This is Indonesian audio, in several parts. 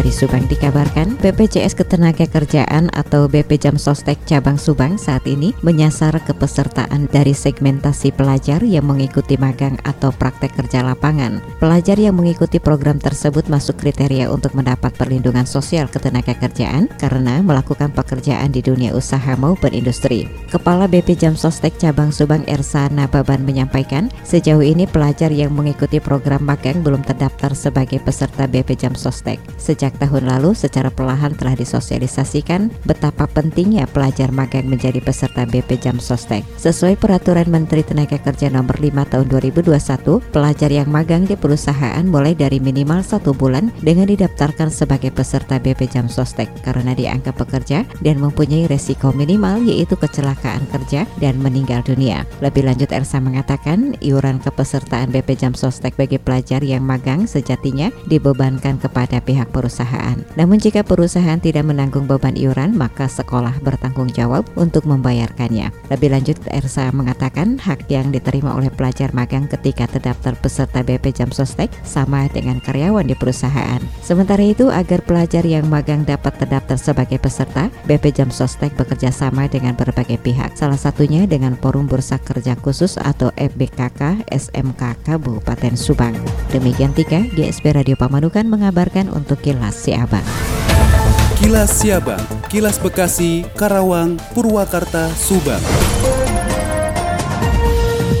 Dari Subang dikabarkan, BPJS Ketenagakerjaan atau BP Jam Sostek Cabang Subang saat ini menyasar kepesertaan dari segmentasi pelajar yang mengikuti magang atau praktek kerja lapangan. Pelajar yang mengikuti program tersebut masuk kriteria untuk mendapat perlindungan sosial ketenagakerjaan karena melakukan pekerjaan di dunia usaha maupun industri. Kepala BP Jam Sostek Cabang Subang Ersa Nababan menyampaikan, sejauh ini pelajar yang mengikuti program magang belum terdaftar sebagai peserta BP Jam Sostek. Sejak tahun lalu secara perlahan telah disosialisasikan betapa pentingnya pelajar magang menjadi peserta BP Jam Sostek. Sesuai peraturan Menteri Tenaga Kerja nomor 5 tahun 2021, pelajar yang magang di perusahaan mulai dari minimal satu bulan dengan didaftarkan sebagai peserta BP Jam Sostek karena dianggap pekerja dan mempunyai resiko minimal yaitu kecelakaan kerja dan meninggal dunia. Lebih lanjut Elsa mengatakan iuran kepesertaan BP Jam Sostek bagi pelajar yang magang sejatinya dibebankan kepada pihak perusahaan perusahaan. Namun jika perusahaan tidak menanggung beban iuran, maka sekolah bertanggung jawab untuk membayarkannya. Lebih lanjut, Ersa mengatakan hak yang diterima oleh pelajar magang ketika terdaftar peserta BP Jam Sostek sama dengan karyawan di perusahaan. Sementara itu, agar pelajar yang magang dapat terdaftar sebagai peserta, BP Jam Sostek bekerja sama dengan berbagai pihak, salah satunya dengan Forum Bursa Kerja Khusus atau FBKK SMK Kabupaten Subang. Demikian tiga, GSP Radio Pamanukan mengabarkan untuk Kilas Kilas Siabang. Kilas Siabang, Kilas Bekasi, Karawang, Purwakarta, Subang.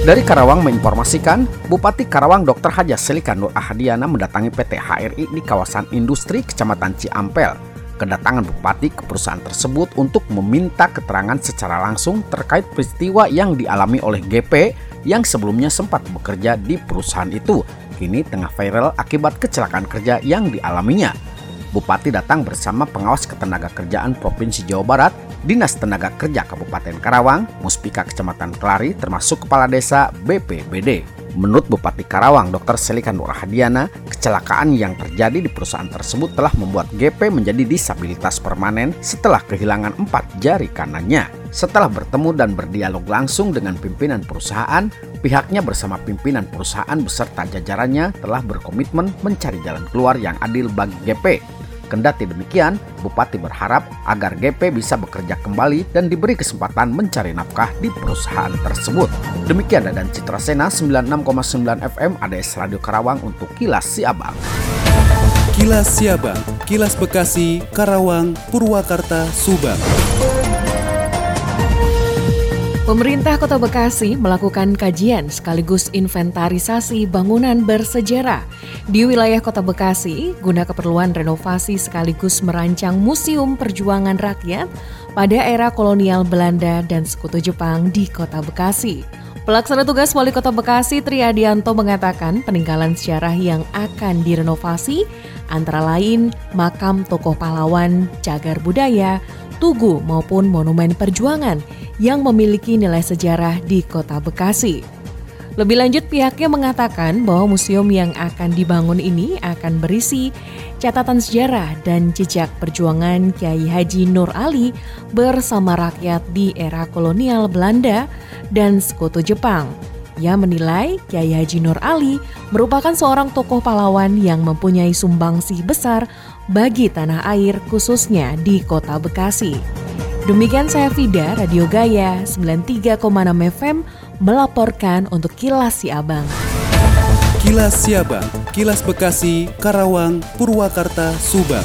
Dari Karawang menginformasikan, Bupati Karawang Dr. Haja Selikan Nur Ahadiana mendatangi PT HRI di kawasan industri Kecamatan Ciampel. Kedatangan Bupati ke perusahaan tersebut untuk meminta keterangan secara langsung terkait peristiwa yang dialami oleh GP yang sebelumnya sempat bekerja di perusahaan itu. Kini tengah viral akibat kecelakaan kerja yang dialaminya. Bupati datang bersama pengawas ketenagakerjaan Provinsi Jawa Barat, Dinas Tenaga Kerja Kabupaten Karawang, Muspika Kecamatan Kelari, termasuk Kepala Desa BPBD. Menurut Bupati Karawang, Dr. Selikan Nur Hadiana, kecelakaan yang terjadi di perusahaan tersebut telah membuat GP menjadi disabilitas permanen setelah kehilangan empat jari kanannya. Setelah bertemu dan berdialog langsung dengan pimpinan perusahaan, pihaknya bersama pimpinan perusahaan beserta jajarannya telah berkomitmen mencari jalan keluar yang adil bagi GP. Kendati demikian, Bupati berharap agar GP bisa bekerja kembali dan diberi kesempatan mencari nafkah di perusahaan tersebut. Demikian dan Citra Sena 96,9 FM ADS Radio Karawang untuk Kilas Siabang. Kilas Siabang, Kilas Bekasi, Karawang, Purwakarta, Subang. Pemerintah Kota Bekasi melakukan kajian sekaligus inventarisasi bangunan bersejarah di wilayah Kota Bekasi guna keperluan renovasi sekaligus merancang Museum Perjuangan Rakyat pada era kolonial Belanda dan Sekutu Jepang di Kota Bekasi. Pelaksana tugas Wali Kota Bekasi Triadianto mengatakan peninggalan sejarah yang akan direnovasi antara lain makam tokoh pahlawan, cagar budaya, tugu maupun monumen perjuangan yang memiliki nilai sejarah di kota Bekasi. Lebih lanjut pihaknya mengatakan bahwa museum yang akan dibangun ini akan berisi catatan sejarah dan jejak perjuangan Kiai Haji Nur Ali bersama rakyat di era kolonial Belanda dan sekutu Jepang. Ia menilai Kiai Haji Nur Ali merupakan seorang tokoh pahlawan yang mempunyai sumbangsih besar bagi tanah air khususnya di kota Bekasi. Demikian saya Fida, Radio Gaya 93,6 FM melaporkan untuk Kilas Siabang. Kilas Siabang, Kilas Bekasi, Karawang, Purwakarta, Subang.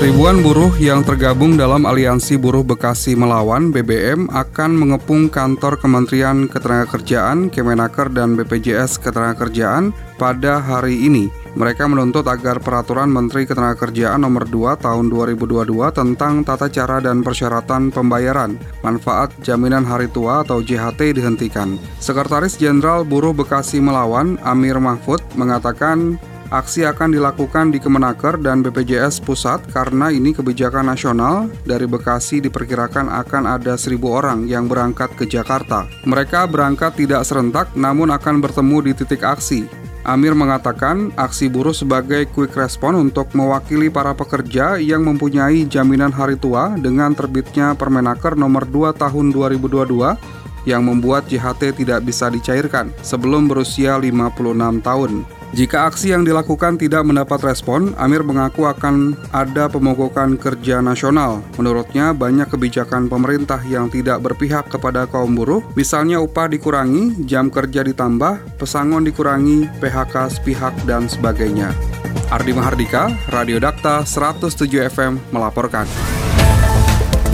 Ribuan buruh yang tergabung dalam Aliansi Buruh Bekasi Melawan BBM akan mengepung kantor Kementerian Ketenagakerjaan, Kemenaker dan BPJS Ketenagakerjaan pada hari ini. Mereka menuntut agar peraturan Menteri Ketenagakerjaan nomor 2 tahun 2022 tentang tata cara dan persyaratan pembayaran manfaat jaminan hari tua atau JHT dihentikan. Sekretaris Jenderal Buruh Bekasi Melawan, Amir Mahfud, mengatakan Aksi akan dilakukan di Kemenaker dan BPJS Pusat karena ini kebijakan nasional. Dari Bekasi diperkirakan akan ada seribu orang yang berangkat ke Jakarta. Mereka berangkat tidak serentak namun akan bertemu di titik aksi. Amir mengatakan aksi buruh sebagai quick respon untuk mewakili para pekerja yang mempunyai jaminan hari tua dengan terbitnya Permenaker nomor 2 tahun 2022 yang membuat JHT tidak bisa dicairkan sebelum berusia 56 tahun. Jika aksi yang dilakukan tidak mendapat respon, Amir mengaku akan ada pemogokan kerja nasional. Menurutnya, banyak kebijakan pemerintah yang tidak berpihak kepada kaum buruh, misalnya upah dikurangi, jam kerja ditambah, pesangon dikurangi, PHK sepihak, dan sebagainya. Ardi Mahardika, Radio Dakta 107 FM melaporkan.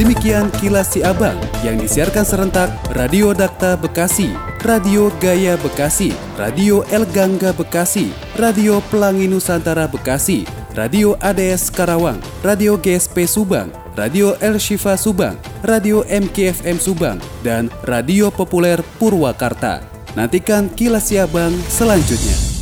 Demikian kilas si abang yang disiarkan serentak Radio Dakta Bekasi, Radio Gaya Bekasi, Radio El Gangga Bekasi, Radio Pelangi Nusantara Bekasi, Radio ADS Karawang, Radio GSP Subang, Radio El Shifa Subang, Radio MKFM Subang, dan Radio Populer Purwakarta. Nantikan kilas si abang selanjutnya.